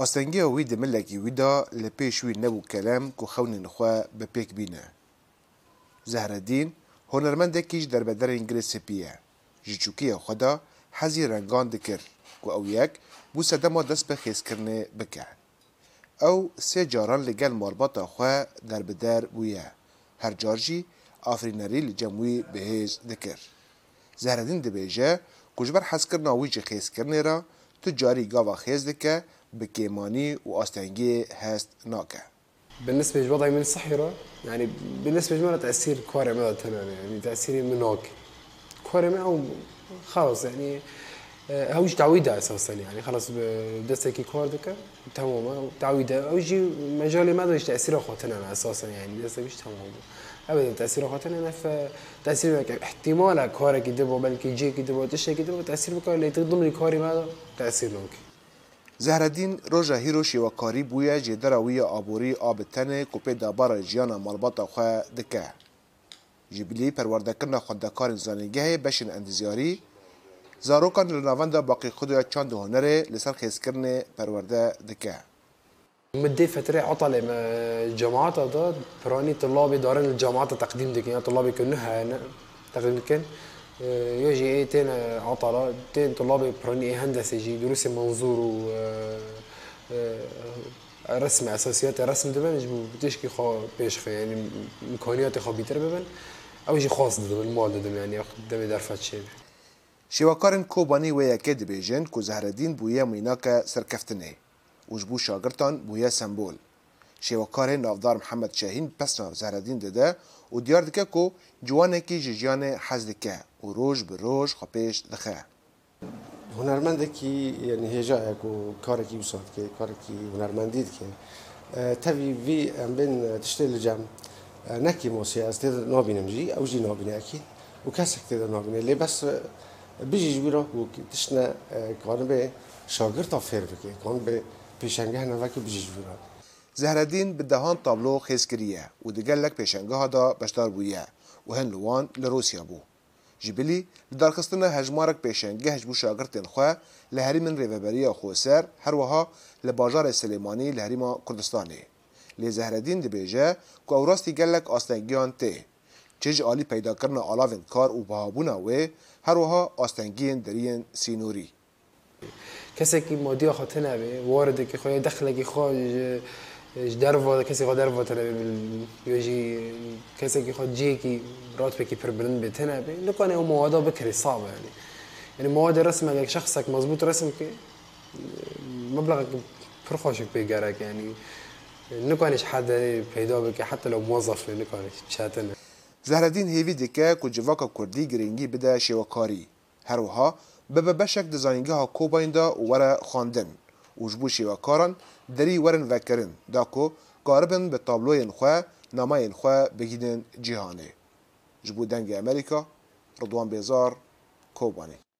ئاستەنگیە وی دملێکی ویدا لە پێشوی نەبوو کەلەم و خەونن خوا بە پێک بینە. زەهرەدین هۆنەرمەندێکیش دەربەدەر ئینگلیسپیە ji çûkiya xwe da hezî rengan dikir ku ew yek bû sedema dest bi xêzkirinê bike. Ew sê caran li gel marbata xwe derbider bûye. Her car jî afrînerî li cem wî bihêz dikir. Zehredîn dibêje ku ji ber hezkirina wî ji xêzkirinê re tu carî gava xêz dike بكيماني وأستنجي هاست ناكا بالنسبة لوضعي من الصحراء يعني بالنسبة لي تأثير كواري ما تنان يعني تأثيري من هوك كواري ما خلاص يعني آه، هوج تعويدة أساسا يعني خلاص بدستكي كواردك تمام تعويدة هوجي مجالي ماذا يش تأثير أخواتنا أساسا يعني دستك مش تمام ابدا تاثير خواتنا انا فتاثير يعني احتمال كوري كدبو بلكي جي كدبو تشي كدبو تاثير بكوري اللي تضمن الكوري ما تاثير لونك زهردین روژا هیروشی و کاری بویه جی دروی آبوری آب تنه کپی دابار جیان مالبات خواه دکه. جبلی پروردکرنا خواندکار زانگه بشین اندزیاری زاروکان لناوند باقی خودویا چند هنره لسر خیزکرن پرورده دکه. مدة فترة عطلة جماعات هذا براني طلابي دارن الجامعات تقديم دكين طلابي كنها تقديم كن يجي ايه تاني عطلة تاني طلاب يبحرون ايه هندسة يجي دروس المنظور و آه، آه، رسم اساسيات رسم دبن يجبو بتشكي خا بيشخي يعني امكانياتي خا بيتر ببن او يجي خاص دبن مال دبن يعني دبن درفت شيء شیواکارن کوبانی و یکی دبیجن که زهردین بویه میناک سرکفتنه وجبو شاگرتان بویه سمبول شیوکار نافدار محمد شاهین پسنا زهردین داده و دیار دکه کو جوانه کی جیجیان حز دکه و روش به روش خپیش دخه هنرمند کی یعنی هجا کو کار کی وسات که کار کی هنرمندی که تبي في بين تشتري الجام نكي موسي استيد نابين مجي او جي نابين اكيد وكاسك تيد نابين اللي بس بيجي جبيرو وتشنا كان به شاگرد تا فير بكي كان به پیشنگه نوکی بجیج بیرد زهردین bi dehan tablo xêz kiriye û di gelek pêşangeha da beşdar bûye û hin li wan li Rûsya bû. Ji bilî li darxistina hejmarek pêşangeh ji bû şagirtên xwe li herîmin rêveberiya Xoser her wiha li bajarê Selêmanî li herîma Kurdistanê. Lê Zehredîn dibêje ku ew rastî gelek astengiyan tê. Çê ji alî peydakirina alavên kar û bihabûna wê her wiha astengiyên deriyên sînorî. Kesekî modiya xatin hebe, waredekî xwe, dexlekî xwe درو کسی خود درو تر یوجی کسی که خود جی کی راتبه کی پربلند بتنه بی لکنه اون مواد بکری صعبه یعنی یعنی مواد رسم اگه شخصك مضبوط رسم که مبلغك پرخوشك بيجارك يعني نكونش حد پیدا بکه حتی لو موظف نکانش شاتنه زهردین هیوی دکه کو کردی گرینگی بده شوکاری هر وها به بشک دزاینگه ها وره خواندن وجبوشي وكارن دري ورن وكرن داكو قاربن بتابلوين خوا نماين خوا بگیدن جهانه جبو دنگ امریکا رضوان بیزار کوبانی